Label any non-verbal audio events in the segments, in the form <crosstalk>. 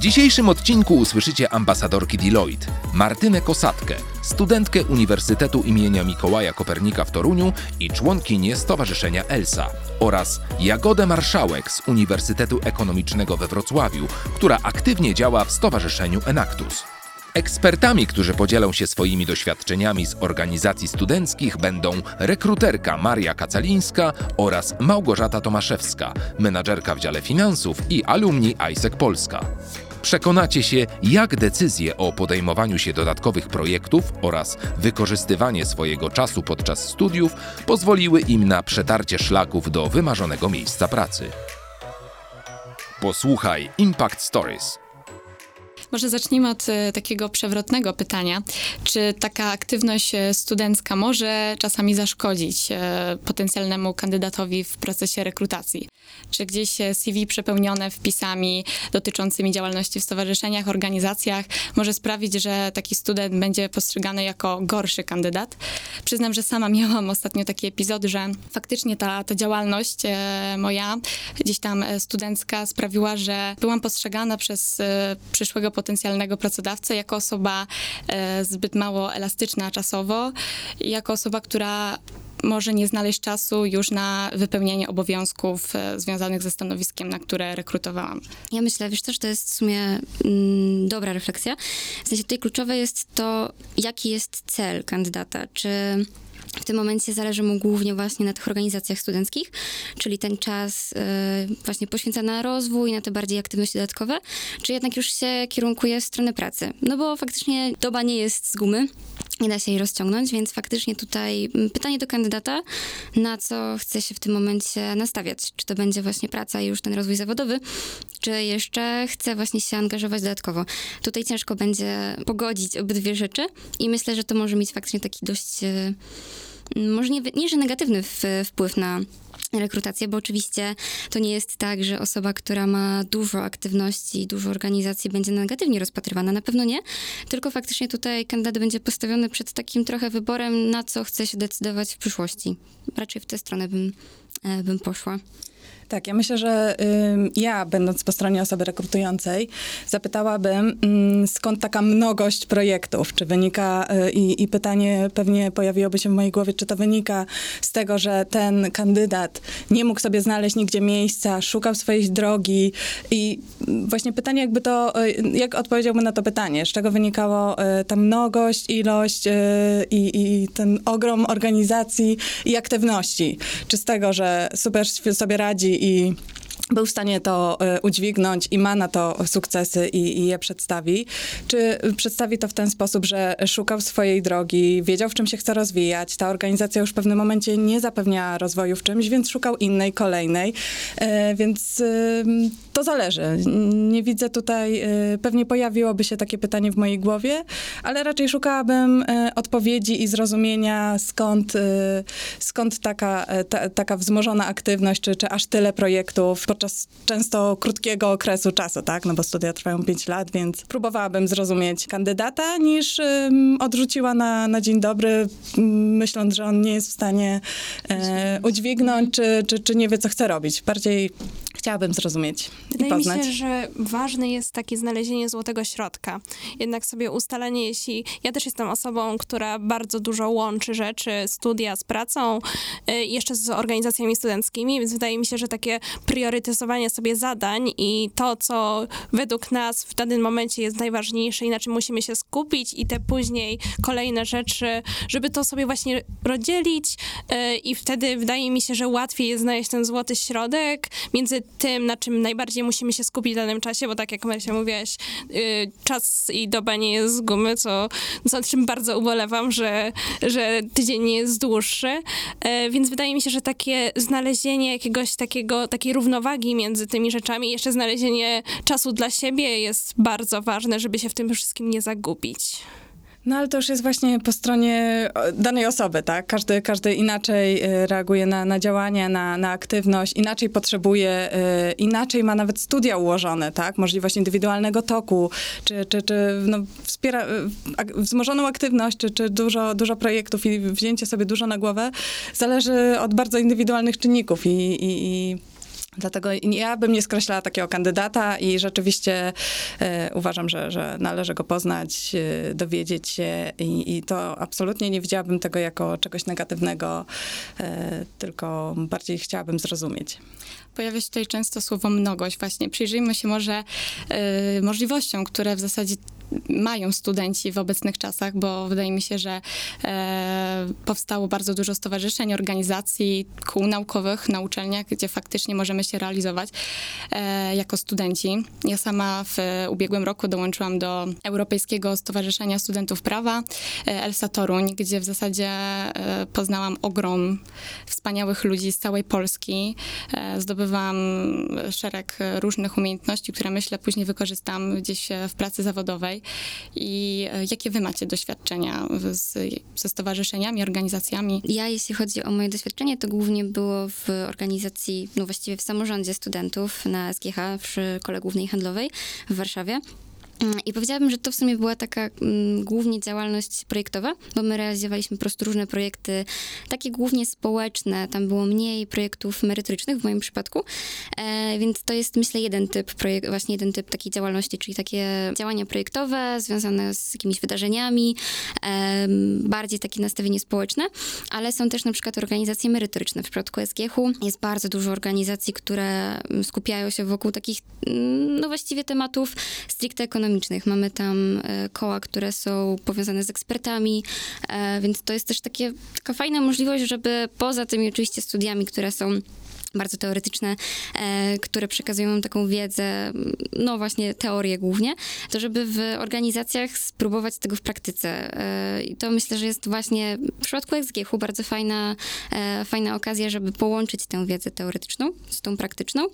Dzisiejszym odcinku usłyszycie ambasadorki Deloitte, Martynę Kosatkę, studentkę Uniwersytetu imienia Mikołaja Kopernika w Toruniu i członkinię Stowarzyszenia ELSA oraz Jagodę Marszałek z Uniwersytetu Ekonomicznego we Wrocławiu, która aktywnie działa w Stowarzyszeniu Enactus. Ekspertami, którzy podzielą się swoimi doświadczeniami z organizacji studenckich będą rekruterka Maria Kacalińska oraz Małgorzata Tomaszewska, menadżerka w dziale finansów i alumni ISEC Polska. Przekonacie się, jak decyzje o podejmowaniu się dodatkowych projektów oraz wykorzystywanie swojego czasu podczas studiów pozwoliły im na przetarcie szlaków do wymarzonego miejsca pracy. Posłuchaj Impact Stories. Może zacznijmy od e, takiego przewrotnego pytania. Czy taka aktywność e, studencka może czasami zaszkodzić e, potencjalnemu kandydatowi w procesie rekrutacji? Czy gdzieś CV przepełnione wpisami dotyczącymi działalności w stowarzyszeniach, organizacjach może sprawić, że taki student będzie postrzegany jako gorszy kandydat? Przyznam, że sama miałam ostatnio taki epizod, że faktycznie ta, ta działalność moja gdzieś tam studencka sprawiła, że byłam postrzegana przez przyszłego potencjalnego pracodawcę jako osoba e, zbyt mało elastyczna czasowo, jako osoba, która może nie znaleźć czasu już na wypełnienie obowiązków e, związanych ze stanowiskiem, na które rekrutowałam. Ja myślę, wiesz też, to jest w sumie mm, dobra refleksja. W sensie tutaj kluczowe jest to, jaki jest cel kandydata. Czy w tym momencie zależy mu głównie właśnie na tych organizacjach studenckich, czyli ten czas y, właśnie poświęca na rozwój, na te bardziej aktywności dodatkowe, czy jednak już się kierunkuje w stronę pracy. No bo faktycznie doba nie jest z gumy, nie da się jej rozciągnąć, więc faktycznie tutaj mm, pytanie do kandydata, na co chce się w tym momencie nastawiać. Czy to będzie właśnie praca i już ten rozwój zawodowy, czy jeszcze chce właśnie się angażować dodatkowo. Tutaj ciężko będzie pogodzić obydwie rzeczy i myślę, że to może mieć faktycznie taki dość, e, może nie, nie że negatywny wpływ na rekrutację, bo oczywiście to nie jest tak, że osoba, która ma dużo aktywności, dużo organizacji będzie negatywnie rozpatrywana. Na pewno nie, tylko faktycznie tutaj kandydat będzie postawiony przed takim trochę wyborem, na co chce się decydować w przyszłości. Raczej w tę stronę bym, e, bym poszła. Tak, ja myślę, że ja, będąc po stronie osoby rekrutującej, zapytałabym, skąd taka mnogość projektów? Czy wynika, y, i, pytanie pewnie pojawiłoby się w mojej głowie, czy to wynika z tego, że ten kandydat nie mógł sobie znaleźć nigdzie miejsca, szukał swojej drogi i właśnie pytanie, jakby to, y, jak odpowiedziałby na to pytanie, z czego wynikało y, ta mnogość, ilość i, i ten ogrom organizacji i aktywności? Czy z tego, że super sobie radzi i był w stanie to e, udźwignąć i ma na to sukcesy i, i, je przedstawi? Czy przedstawi to w ten sposób, że szukał swojej drogi, wiedział, w czym się chce rozwijać? Ta organizacja już w pewnym momencie nie zapewnia rozwoju w czymś, więc szukał innej, kolejnej. E, więc to zależy. Nie widzę tutaj, pewnie pojawiłoby się takie pytanie w mojej głowie, ale raczej szukałabym odpowiedzi i zrozumienia, skąd, skąd taka, ta, taka wzmożona aktywność, czy, czy aż tyle projektów podczas często krótkiego okresu czasu, tak? No bo studia trwają 5 lat, więc próbowałabym zrozumieć kandydata, niż um, odrzuciła na, na dzień dobry, myśląc, że on nie jest w stanie e, udźwignąć, czy, czy, czy nie wie, co chce robić. Bardziej chciałabym zrozumieć Wydaje i poznać. mi się, że ważne jest takie znalezienie złotego środka. Jednak sobie ustalenie, jeśli ja też jestem osobą, która bardzo dużo łączy rzeczy, studia z pracą, y, jeszcze z organizacjami studenckimi, więc wydaje mi się, że takie priorytetyzowanie sobie zadań i to, co według nas w danym momencie jest najważniejsze i na czym musimy się skupić i te później kolejne rzeczy, żeby to sobie właśnie rozdzielić y, i wtedy wydaje mi się, że łatwiej jest znaleźć ten złoty środek między tym, na czym najbardziej musimy się skupić w danym czasie, bo tak jak Marysia mówiłaś, y, czas i doba nie jest z gumy, co, co czym bardzo ubolewam, że, że tydzień nie jest dłuższy, E, więc wydaje mi się, że takie znalezienie jakiegoś takiego, takiej równowagi między tymi rzeczami, i jeszcze znalezienie czasu dla siebie jest bardzo ważne, żeby się w tym wszystkim nie zagubić. No ale to już jest właśnie po stronie danej osoby, tak? Każdy, każdy inaczej y, reaguje na, na działanie, na, na aktywność, inaczej potrzebuje, y, inaczej ma nawet studia ułożone, tak? Możliwość indywidualnego toku, czy, czy, czy no, wspiera y, wzmożoną aktywność, czy, czy dużo, dużo projektów i wzięcie sobie dużo na głowę zależy od bardzo indywidualnych czynników i, i, i Dlatego ja bym nie skreślała takiego kandydata i rzeczywiście e, uważam, że, że należy go poznać, e, dowiedzieć się i, i to absolutnie nie widziałabym tego jako czegoś negatywnego, e, tylko bardziej chciałabym zrozumieć. Pojawia się tutaj często słowo mnogość. Właśnie przyjrzyjmy się może y, możliwościom, które w zasadzie mają studenci w obecnych czasach, bo wydaje mi się, że e, powstało bardzo dużo stowarzyszeń, organizacji, kół naukowych na uczelniach, gdzie faktycznie możemy się realizować e, jako studenci. Ja sama w ubiegłym roku dołączyłam do Europejskiego Stowarzyszenia Studentów Prawa e, Elsa Toruń, gdzie w zasadzie e, poznałam ogrom wspaniałych ludzi z całej Polski. E, zdobywam szereg różnych umiejętności, które myślę później wykorzystam gdzieś w pracy zawodowej. I e, jakie wy macie doświadczenia z, ze stowarzyszeniami, organizacjami? Ja, jeśli chodzi o moje doświadczenie, to głównie było w organizacji, no właściwie w samorządzie studentów na SGH w Szkole Głównej Handlowej w Warszawie. Mm, I powiedziałabym, że to w sumie była taka mm, głównie działalność projektowa, bo my realizowaliśmy po prostu różne projekty, takie głównie społeczne. Tam było mniej projektów merytorycznych w moim przypadku, e, więc to jest myślę jeden typ projek- właśnie jeden typ takiej działalności, czyli takie działania projektowe związane z jakimiś wydarzeniami, e, bardziej takie nastawienie społeczne, ale są też na przykład organizacje merytoryczne. W przypadku SGH-u jest bardzo dużo organizacji, które mm, skupiają się wokół takich, mm, no właściwie tematów stricte ekonomicznych. Mamy tam e, koła, które są powiązane z ekspertami, e, więc to jest też takie, taka fajna możliwość, żeby poza tymi oczywiście studiami, które są bardzo teoretyczne, e, które przekazują nam taką wiedzę, no właśnie teorię głównie, to żeby w organizacjach spróbować tego w praktyce. E, I to myślę, że jest właśnie w przypadku SGH-u bardzo fajna, e, fajna okazja, żeby połączyć tę wiedzę teoretyczną z tą praktyczną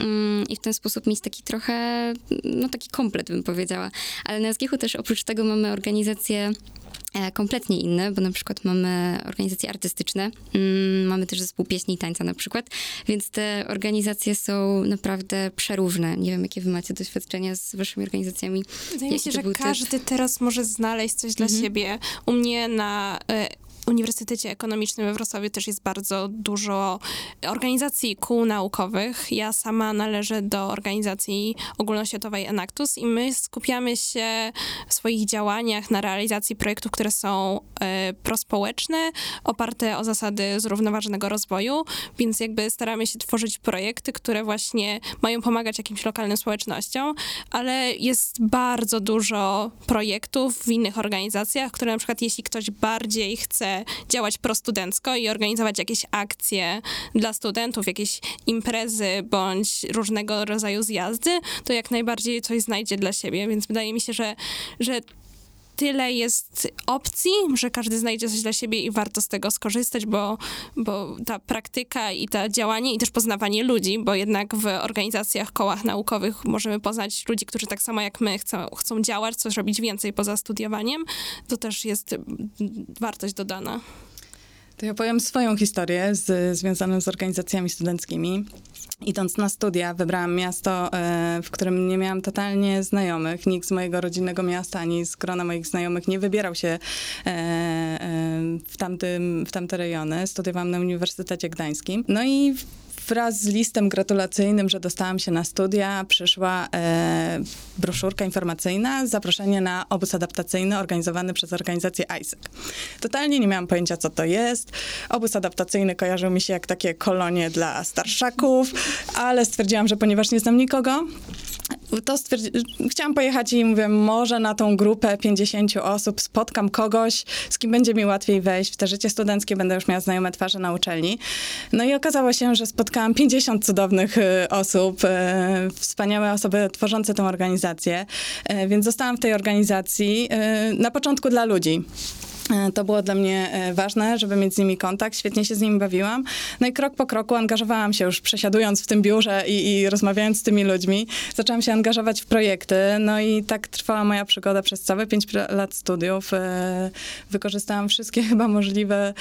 mm, i w ten sposób mieć taki trochę, no taki komplet bym powiedziała. Ale na SGH-u też oprócz tego mamy organizacje e, kompletnie inne, bo na przykład mamy organizacje artystyczne, mm, mamy też zespół pieśni i tańca na przykład, więc te organizacje są naprawdę przeróżne. Nie wiem, jakie wy macie doświadczenia z waszymi organizacjami. Wydaje mi się, że był typ? każdy teraz może znaleźć coś dla Mhm. siebie. U mnie na e, Uniwersytecie Ekonomicznym we Wrocławiu też jest bardzo dużo organizacji kół naukowych. Ja sama należę do organizacji ogólnoświatowej Enactus i my skupiamy się w swoich działaniach na realizacji projektów, które są e, prospołeczne, oparte o zasady zrównoważonego rozwoju, więc jakby staramy się tworzyć projekty, które właśnie mają pomagać jakimś lokalnym społecznościom, ale jest bardzo dużo projektów w innych organizacjach, które na przykład jeśli ktoś bardziej chce działać prostudencko i organizować jakieś akcje dla studentów, jakieś imprezy bądź różnego rodzaju zjazdy, to jak najbardziej coś znajdzie dla siebie, więc wydaje mi się, że, że tyle jest opcji, że każdy znajdzie coś dla siebie i warto z tego skorzystać, bo, bo ta praktyka i to działanie i też poznawanie ludzi, bo jednak w organizacjach, kołach naukowych możemy poznać ludzi, którzy tak samo jak my chcą, chcą działać, coś robić więcej poza studiowaniem, to też jest wartość dodana. To ja powiem swoją historię z, związaną z organizacjami studenckimi. Idąc na studia, wybrałam miasto, e, w którym nie miałam totalnie znajomych. Nikt z mojego rodzinnego miasta ani z grona moich znajomych nie wybierał się e, e, w, tamtym, w tamte rejony. Studiowałam na Uniwersytecie Gdańskim. No i wraz z listem gratulacyjnym, że dostałam się na studia, przyszła e, broszurka informacyjna, zaproszenie na obóz adaptacyjny organizowany przez organizację ISEC. Totalnie nie miałam pojęcia, co to jest. Obóz adaptacyjny kojarzył mi się jak takie kolonie dla starszaków, ale stwierdziłam, że ponieważ nie znam nikogo, to stwierdzi- chciałam pojechać i mówię, może na tą grupę 50 osób spotkam kogoś, z kim będzie mi łatwiej wejść w te życie studenckie, będę już miała znajome twarze na uczelni. No i okazało się, że spotkałam 50 cudownych y, osób, y, wspaniałe osoby tworzące tę organizację, y, więc zostałam w tej organizacji na początku dla ludzi. E, To było dla mnie e, ważne, żeby mieć z nimi kontakt. Świetnie się z nimi bawiłam. No i krok po kroku angażowałam się już przesiadując w tym biurze i, i rozmawiając z tymi ludźmi. Zaczęłam się angażować w projekty. No i tak trwała moja przygoda przez całe pięć pra- lat studiów. E, Wykorzystałam wszystkie <laughs> chyba możliwe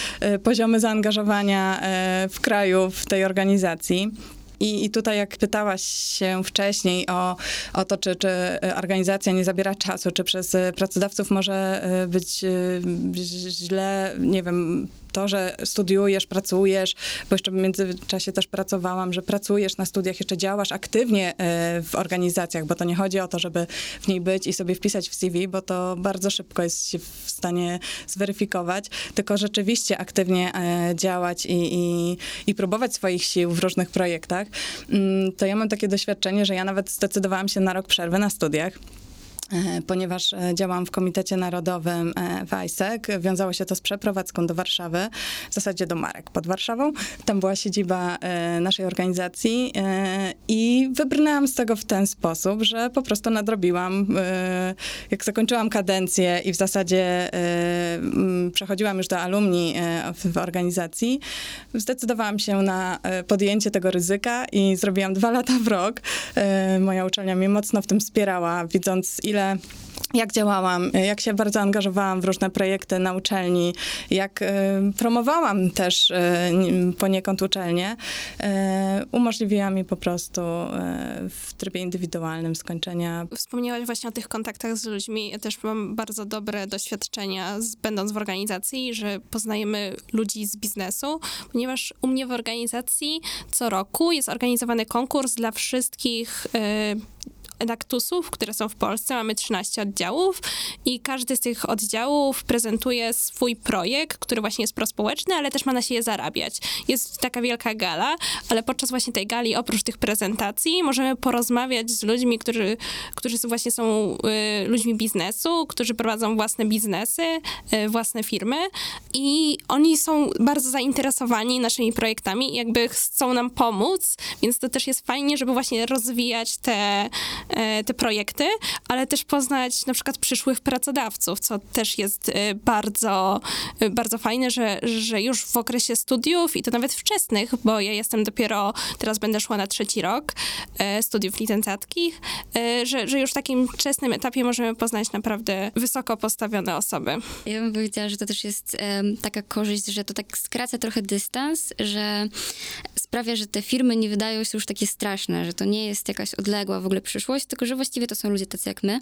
poziomy zaangażowania w kraju, w tej organizacji. I, I tutaj, jak pytałaś się wcześniej o, o to, czy, czy organizacja nie zabiera czasu, czy przez e, pracodawców może e, być e, źle, nie wiem, to, że studiujesz, pracujesz, bo jeszcze w międzyczasie też pracowałam, że pracujesz na studiach, jeszcze działasz aktywnie e, w organizacjach, bo to nie chodzi o to, żeby w niej być i sobie wpisać w CV, bo to bardzo szybko jest się w stanie zweryfikować, tylko rzeczywiście aktywnie e, działać i, i, i próbować swoich sił w różnych projektach, Mm, to ja mam takie doświadczenie, że ja nawet zdecydowałam się na rok przerwy na studiach. E, Ponieważ e, działam w Komitecie Narodowym e, w ISEC, wiązało się to z przeprowadzką do Warszawy, w zasadzie do Marek pod Warszawą. Tam była siedziba naszej organizacji i wybrnęłam z tego w ten sposób, że po prostu nadrobiłam. Jak zakończyłam kadencję i w zasadzie przechodziłam już do alumni w, organizacji, zdecydowałam się na podjęcie tego ryzyka i zrobiłam dwa lata w rok. Moja uczelnia mnie mocno w tym wspierała, widząc ile jak działałam, jak się bardzo angażowałam w różne projekty na uczelni, jak e, promowałam też e, poniekąd uczelnię, e, umożliwiła mi po prostu w trybie indywidualnym skończenia Wspomniałaś właśnie o tych kontaktach z ludźmi. Ja też mam bardzo dobre doświadczenia, z, będąc w organizacji, że poznajemy ludzi z biznesu, ponieważ u mnie w organizacji co roku jest organizowany konkurs dla wszystkich. Enactusów, które są w Polsce. Mamy 13 oddziałów i każdy z tych oddziałów prezentuje swój projekt, który właśnie jest prospołeczny, ale też ma na siebie zarabiać. Jest taka wielka gala, ale podczas właśnie tej gali, oprócz tych prezentacji, możemy porozmawiać z ludźmi, którzy, którzy właśnie są y, ludźmi biznesu, którzy prowadzą własne biznesy, y, własne firmy i oni są bardzo zainteresowani naszymi projektami i jakby chcą nam pomóc, więc to też jest fajnie, żeby właśnie rozwijać te, te projekty, ale też poznać na przykład przyszłych pracodawców, co też jest e, bardzo, e, bardzo fajne, że, że już w okresie studiów i to nawet wczesnych, bo ja jestem dopiero, teraz będę szła na trzeci rok e, studiów licencjackich, e, że, że już w takim wczesnym etapie możemy poznać naprawdę wysoko postawione osoby. Ja bym powiedziała, że to też jest taka korzyść, że to tak skraca trochę dystans, że sprawia, że te firmy nie wydają się już takie straszne, że to nie jest jakaś odległa w ogóle przyszłość, tylko że właściwie to są ludzie tacy jak my.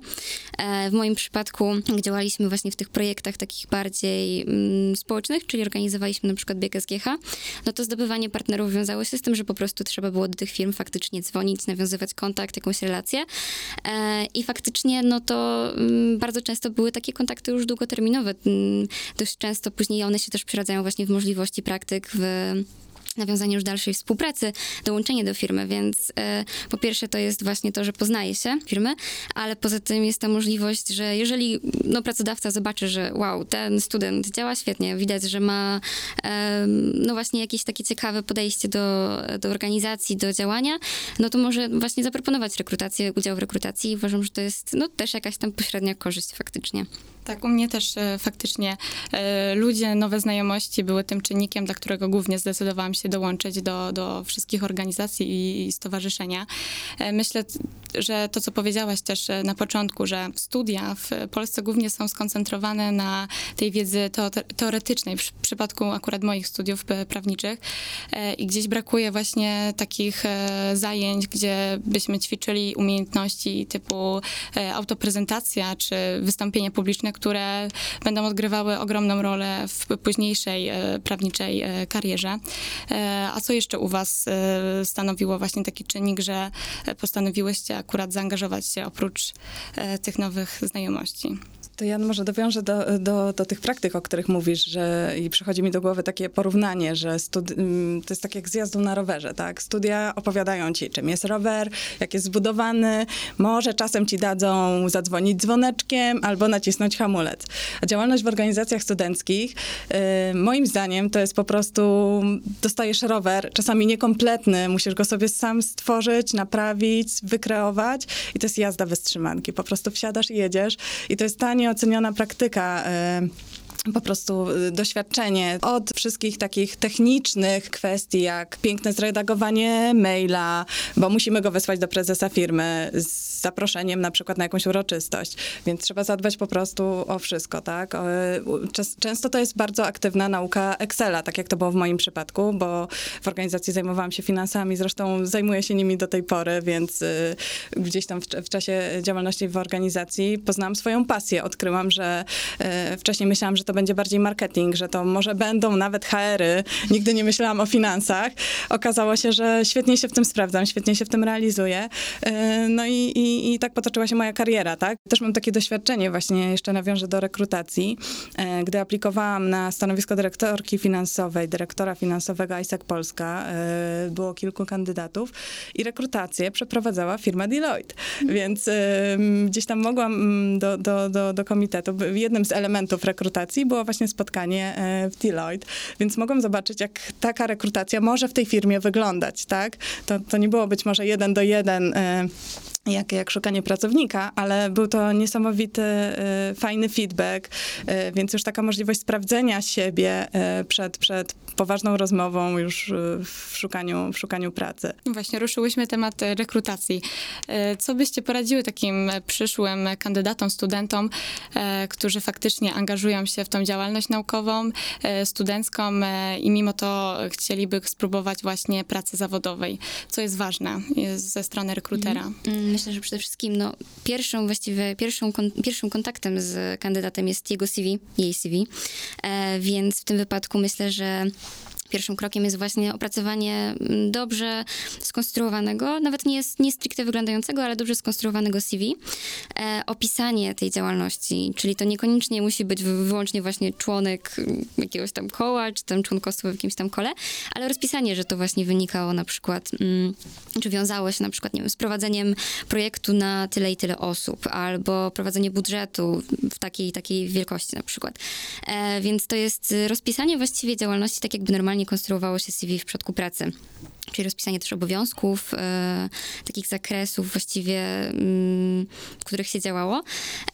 E, w moim przypadku działaliśmy właśnie w tych projektach takich bardziej mm, społecznych, czyli organizowaliśmy na przykład bieg SGH, no to zdobywanie partnerów wiązało się z tym, że po prostu trzeba było do tych firm faktycznie dzwonić, nawiązywać kontakt, jakąś relację. E, I faktycznie, no to mm, bardzo często były takie kontakty już długoterminowe. Mm, Dość często później one się też przeradzają właśnie w możliwości praktyk, w nawiązanie już dalszej współpracy, dołączenie do firmy, więc e, po pierwsze to jest właśnie to, że poznaje się firmy, ale poza tym jest ta możliwość, że jeżeli no, pracodawca zobaczy, że wow, ten student działa świetnie, widać, że ma em, no właśnie jakieś takie ciekawe podejście do, do organizacji, do działania, no to może właśnie zaproponować rekrutację, udział w rekrutacji i uważam, że to jest no, też jakaś tam pośrednia korzyść faktycznie. Tak, u mnie też e, faktycznie e, ludzie, nowe znajomości były tym czynnikiem, dla którego głównie zdecydowałam się dołączyć do, do wszystkich organizacji i, stowarzyszenia. E, myślę, że to, co powiedziałaś też na początku, że studia w Polsce głównie są skoncentrowane na tej wiedzy teo- teoretycznej, w przypadku akurat moich studiów prawniczych i gdzieś brakuje właśnie takich zajęć, gdzie byśmy ćwiczyli umiejętności typu autoprezentacja czy wystąpienie publiczne, które będą odgrywały ogromną rolę w późniejszej prawniczej karierze. A co jeszcze u Was stanowiło właśnie taki czynnik, że postanowiłyście akurat zaangażować się oprócz tych nowych znajomości? To ja może dowiążę do, do, do tych praktyk, o których mówisz, że i przychodzi mi do głowy takie porównanie, że studi- mm, to jest tak jak z na rowerze, tak? Studia opowiadają ci, czym jest rower, jak jest zbudowany, może czasem ci dadzą zadzwonić dzwoneczkiem albo nacisnąć hamulec. A działalność w organizacjach studenckich, yy, moim zdaniem, to jest po prostu, dostajesz rower, czasami niekompletny, musisz go sobie sam stworzyć, naprawić, wykreować i to jest jazda bez trzymanki. Po prostu wsiadasz i jedziesz i to jest tanie oceniona praktyka y, po prostu y, doświadczenie od wszystkich takich technicznych kwestii, jak piękne zredagowanie maila, bo musimy go wysłać do prezesa firmy z zaproszeniem na przykład na jakąś uroczystość, więc trzeba zadbać po prostu o wszystko, tak? Często to jest bardzo aktywna nauka Excela, tak jak to było w moim przypadku, bo w organizacji zajmowałam się finansami, zresztą zajmuję się nimi do tej pory, więc y, gdzieś tam w, czasie działalności w organizacji poznałam swoją pasję. Odkryłam, że y, wcześniej myślałam, że to będzie bardziej marketing, że to może będą nawet HR-y. Nigdy nie myślałam o finansach. Okazało się, że świetnie się w tym sprawdzam, świetnie się w tym realizuję. Y, no i, i i, tak potoczyła się moja kariera, tak? Też mam takie doświadczenie, właśnie jeszcze nawiążę do rekrutacji. E, gdy aplikowałam na stanowisko dyrektorki finansowej, dyrektora finansowego ISAC Polska, e, było kilku kandydatów i rekrutację przeprowadzała firma Deloitte, więc gdzieś tam mogłam mm, do, do, do, do komitetu. Jednym z elementów rekrutacji było właśnie spotkanie e, w Deloitte, więc mogłam zobaczyć, jak taka rekrutacja może w tej firmie wyglądać, tak? To, to nie było być może jeden do jeden jak, jak szukanie pracownika, ale był to niesamowity, y, fajny feedback, y, więc już taka możliwość sprawdzenia siebie y, przed, przed poważną rozmową już w szukaniu, w szukaniu pracy. Właśnie, ruszyłyśmy temat rekrutacji. Co byście poradziły takim przyszłym kandydatom, studentom, którzy faktycznie angażują się w tą działalność naukową, studencką i mimo to chcieliby spróbować właśnie pracy zawodowej? Co jest ważne ze strony rekrutera? Mm myślę, że przede wszystkim no, pierwszą właściwie, pierwszą, kon, pierwszym kontaktem z kandydatem jest jego CV, jej CV, e, więc w tym wypadku myślę, że Pierwszym krokiem jest właśnie opracowanie mm, dobrze skonstruowanego, nawet nie, nie stricte wyglądającego, ale dobrze skonstruowanego CV, e, opisanie tej działalności, czyli to niekoniecznie musi być wyłącznie właśnie członek mm, jakiegoś tam koła, czy tam członkostwo w jakimś tam kole, ale rozpisanie, że to właśnie wynikało na przykład, mm, czy wiązało się na przykład, nie wiem, z prowadzeniem projektu na tyle i tyle osób, albo prowadzenie budżetu w takiej takiej wielkości na przykład. E, więc to jest rozpisanie właściwie działalności tak jakby normalnie konstruowało się CV w przypadku pracy. Czyli rozpisanie też obowiązków, e, takich zakresów właściwie, mm, w których się działało.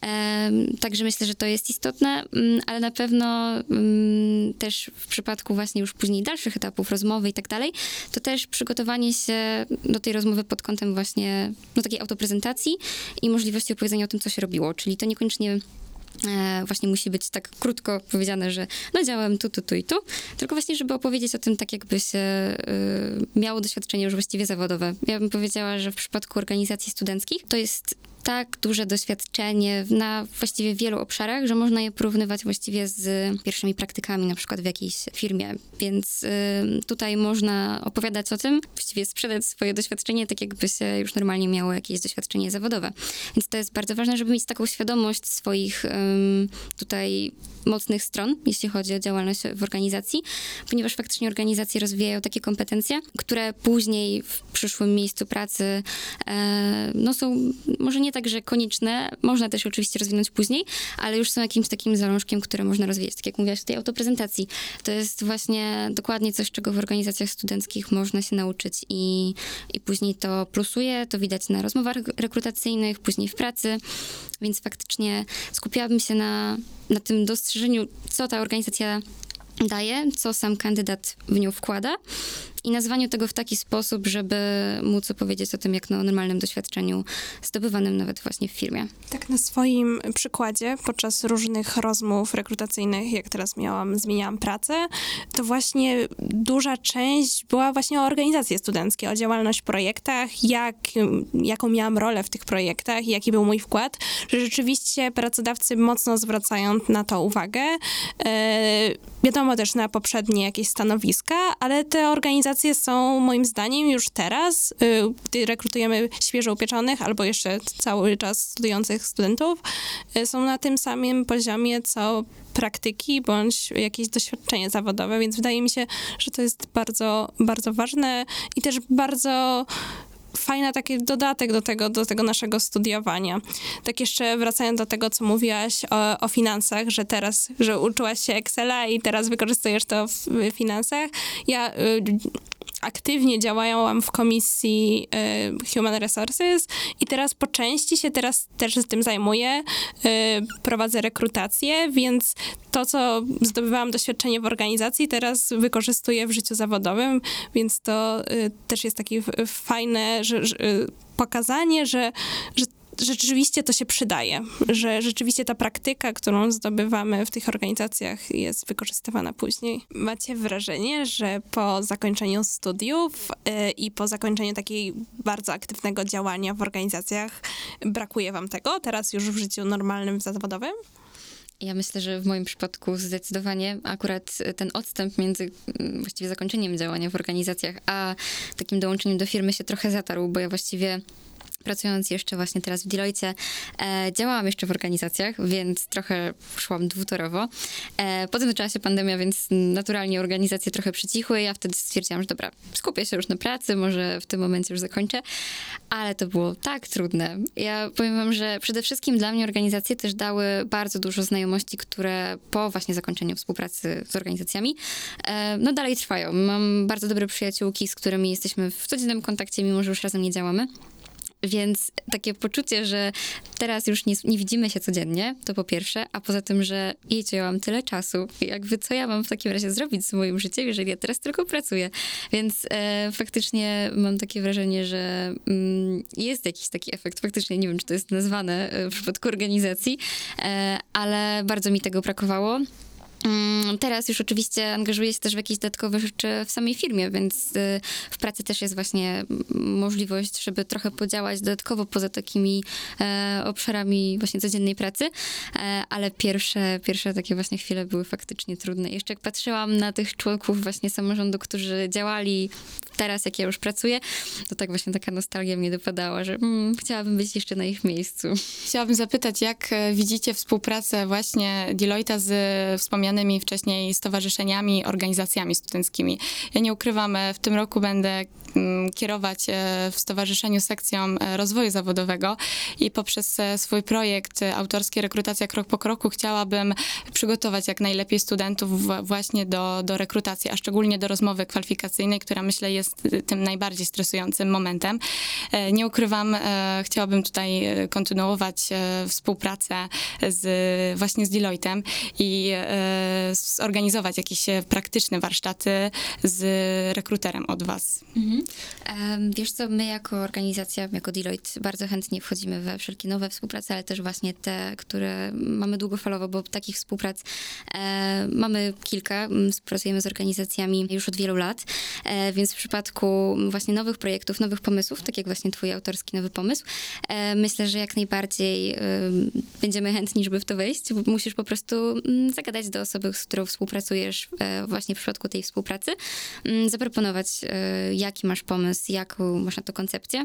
E, także myślę, że to jest istotne, mm, ale na pewno mm, też w przypadku właśnie już później dalszych etapów rozmowy i tak dalej, to też przygotowanie się do tej rozmowy pod kątem właśnie no, takiej autoprezentacji i możliwości opowiedzenia o tym, co się robiło. Czyli to niekoniecznie E, właśnie musi być tak krótko powiedziane, że no działałem tu, tu, tu i tu, tylko właśnie, żeby opowiedzieć o tym tak, jakby się y, miało doświadczenie już właściwie zawodowe. Ja bym powiedziała, że w przypadku organizacji studenckich to jest tak duże doświadczenie na właściwie wielu obszarach, że można je porównywać właściwie z pierwszymi praktykami, na przykład w jakiejś firmie. Więc y, tutaj można opowiadać o tym, właściwie sprzedać swoje doświadczenie, tak jakby się już normalnie miało jakieś doświadczenie zawodowe. Więc to jest bardzo ważne, żeby mieć taką świadomość swoich y, tutaj mocnych stron, jeśli chodzi o działalność w organizacji, ponieważ faktycznie organizacje rozwijają takie kompetencje, które później w przyszłym miejscu pracy e, no są może nie tak, że konieczne, można też oczywiście rozwinąć później, ale już są jakimś takim zalążkiem, które można rozwijać. Tak jak mówiłaś w tej autoprezentacji, to jest właśnie dokładnie coś, czego w organizacjach studenckich można się nauczyć i, i później to plusuje, to widać na rozmowach rekrutacyjnych, później w pracy, więc faktycznie skupiałabym się na, na tym dostrzeżeniu, co ta organizacja daje, co sam kandydat w nią wkłada i nazwaniu tego w taki sposób, żeby móc opowiedzieć o tym, jak na normalnym doświadczeniu zdobywanym nawet właśnie w firmie. Tak na swoim przykładzie, podczas różnych rozmów rekrutacyjnych, jak teraz miałam, zmieniałam pracę, to właśnie duża część była właśnie o organizacje studenckie, o działalność w projektach, jak, jaką miałam rolę w tych projektach, jaki był mój wkład, że rzeczywiście pracodawcy mocno zwracają na to uwagę. E, wiadomo też na poprzednie jakieś stanowiska, ale te organizacje są moim zdaniem już teraz, y, gdy rekrutujemy świeżo upieczonych albo jeszcze cały czas studiujących studentów, y, są na tym samym poziomie, co praktyki bądź jakieś doświadczenie zawodowe, więc wydaje mi się, że to jest bardzo, bardzo ważne i też bardzo fajny taki dodatek do tego, do tego naszego studiowania. Tak jeszcze wracając do tego, co mówiłaś o, o finansach, że teraz, że uczyłaś się Excela i teraz wykorzystujesz to w, finansach. Ja y, aktywnie działałam w komisji y, Human Resources i teraz po części się teraz też z tym zajmuję. Y, prowadzę rekrutację, więc to, co zdobywałam doświadczenie w organizacji, teraz wykorzystuję w życiu zawodowym, więc to y, też jest takie fajne że, że, pokazanie, że, że rzeczywiście to się przydaje, że rzeczywiście ta praktyka, którą zdobywamy w tych organizacjach jest wykorzystywana później. Macie wrażenie, że po zakończeniu studiów yy, i po zakończeniu takiej bardzo aktywnego działania w organizacjach brakuje wam tego teraz już w życiu normalnym, zawodowym? Ja myślę, że w moim przypadku zdecydowanie akurat ten odstęp między mm, właściwie zakończeniem działania w organizacjach, a takim dołączeniem do firmy się trochę zatarł, bo ja właściwie pracując jeszcze właśnie teraz w Deloitte, e, działałam jeszcze w organizacjach, więc trochę szłam dwutorowo. E, potem zaczęła się pandemia, więc naturalnie organizacje trochę przycichły. Ja wtedy stwierdziłam, że dobra, skupię się już na pracy, może w tym momencie już zakończę, ale to było tak trudne. Ja powiem wam, że przede wszystkim dla mnie organizacje też dały bardzo dużo znajomości, które po właśnie zakończeniu współpracy z organizacjami, e, no dalej trwają. Mam bardzo dobre przyjaciółki, z którymi jesteśmy w codziennym kontakcie, mimo że już razem nie działamy. Więc takie poczucie, że teraz już nie, nie, widzimy się codziennie, to po pierwsze, a poza tym, że jejcie, ja mam tyle czasu, jakby co ja mam w takim razie zrobić z moim życiem, jeżeli ja teraz tylko pracuję. Więc e, faktycznie mam takie wrażenie, że mm, jest jakiś taki efekt, faktycznie nie wiem, czy to jest nazwane e, w przypadku organizacji, e, ale bardzo mi tego brakowało. Mm, teraz już oczywiście angażuję się też w jakieś dodatkowe rzeczy w samej firmie, więc y, w pracy też jest właśnie możliwość, żeby trochę podziałać dodatkowo poza takimi e, obszarami właśnie codziennej pracy, e, ale pierwsze, pierwsze takie właśnie chwile były faktycznie trudne. Jeszcze jak patrzyłam na tych członków właśnie samorządu, którzy działali teraz, jak ja już pracuję, to tak właśnie taka nostalgia mnie dopadała, że mm, chciałabym być jeszcze na ich miejscu. Chciałabym zapytać, jak e, widzicie współpracę właśnie Deloitte z wspomnianymi wcześniej stowarzyszeniami, organizacjami studenckimi? Ja nie ukrywam, e, w tym roku będę mm, kierować e, w Stowarzyszeniu Sekcją Rozwoju Zawodowego i poprzez swój projekt autorski Rekrutacja Krok po Kroku chciałabym przygotować jak najlepiej studentów właśnie do, do rekrutacji, a szczególnie do rozmowy kwalifikacyjnej, która myślę jest tym najbardziej stresującym momentem. E, nie ukrywam, e, chciałabym tutaj e, kontynuować współpracę z, właśnie z Deloittem i zorganizować jakieś praktyczne warsztaty z rekruterem od was. Mhm. Wiesz co, my jako organizacja, jako Deloitte bardzo chętnie wchodzimy we wszelkie nowe współprace, ale też właśnie te, które mamy długofalowo, bo takich współprac e, mamy kilka. Współpracujemy z organizacjami już od wielu lat, e, więc w przypadku właśnie nowych projektów, nowych pomysłów, tak jak właśnie twój autorski nowy pomysł, e, myślę, że jak najbardziej e, będziemy chętni, żeby w to wejść. Musisz po prostu mm, zagadać do osoby, z którą współpracujesz e, właśnie w przypadku tej współpracy, mm, zaproponować, jaki masz pomysł, jaką masz na to koncepcję.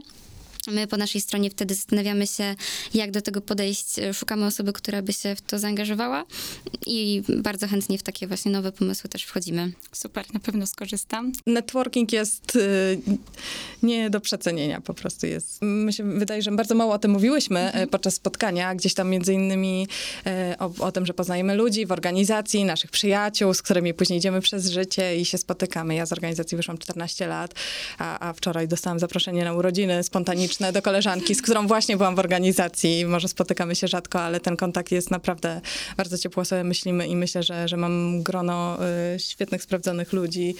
My po naszej stronie wtedy zastanawiamy się, jak do tego podejść. Szukamy osoby, która by się w to zaangażowała i bardzo chętnie w takie właśnie nowe pomysły też wchodzimy. Super, na pewno skorzystam. Networking jest y, nie do przecenienia, po prostu jest. My się wydaje, że bardzo mało o tym mówiłyśmy mhm. podczas spotkania, gdzieś tam między innymi e, o, o, tym, że poznajemy ludzi w organizacji, naszych przyjaciół, z którymi później idziemy przez życie i się spotykamy. Ja z organizacji wyszłam 14 lat, a, a wczoraj dostałam zaproszenie na urodziny spontaniczne serdeczne do koleżanki, z którą właśnie byłam w organizacji. Może spotykamy się rzadko, ale ten kontakt jest naprawdę bardzo ciepło sobie myślimy i myślę, że, że mam grono y, świetnych, sprawdzonych ludzi,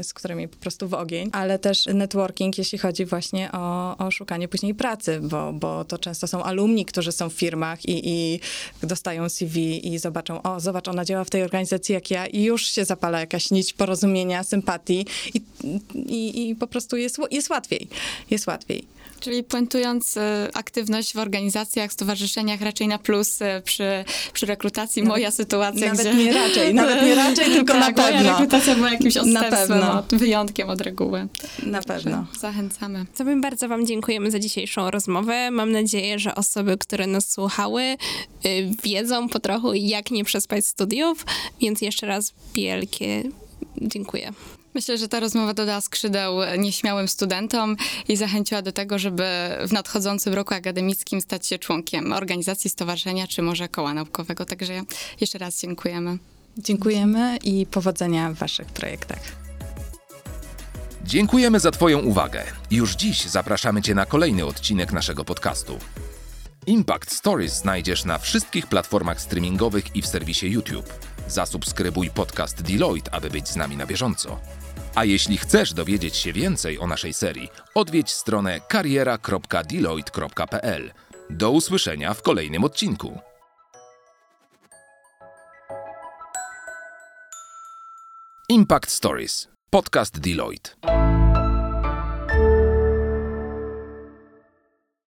y, z którymi po prostu w ogień, ale też networking, jeśli chodzi właśnie o, o szukanie później pracy, bo, bo to często są alumni, którzy są w firmach i, i dostają CV i zobaczą, o, zobacz, ona działa w tej organizacji jak ja i już się zapala jakaś nić porozumienia, sympatii i, i, i po prostu jest, jest łatwiej. Jest łatwiej. Czyli puentując, y, aktywność w organizacjach, stowarzyszeniach raczej na plus y, przy, przy rekrutacji. Moja sytuacja, Nawet gdzie... nie raczej, nawet nie raczej, <laughs> tylko tak, na Moja pewno. rekrutacja była jakimś odstępstwem, od, wyjątkiem od reguły. Na pewno. Zachęcamy. To my bardzo Wam dziękujemy za dzisiejszą rozmowę. Mam nadzieję, że osoby, które nas słuchały, y, wiedzą po trochu, jak nie przespać studiów, więc jeszcze raz wielkie dziękuję. Myślę, że ta rozmowa dodała skrzydeł nieśmiałym studentom i zachęciła do tego, żeby w nadchodzącym roku akademickim stać się członkiem organizacji, stowarzyszenia czy może koła naukowego. Także jeszcze raz dziękujemy. Dziękujemy i powodzenia w waszych projektach. Dziękujemy za Twoją uwagę. Już dziś zapraszamy Cię na kolejny odcinek naszego podcastu. Impact Stories znajdziesz na wszystkich platformach streamingowych i w serwisie YouTube. Zasubskrybuj podcast Deloitte, aby być z nami na bieżąco. A jeśli chcesz dowiedzieć się więcej o naszej serii, odwiedź stronę kariera.deloitte.pl. Do usłyszenia w kolejnym odcinku. Impact Stories. Podcast Deloitte.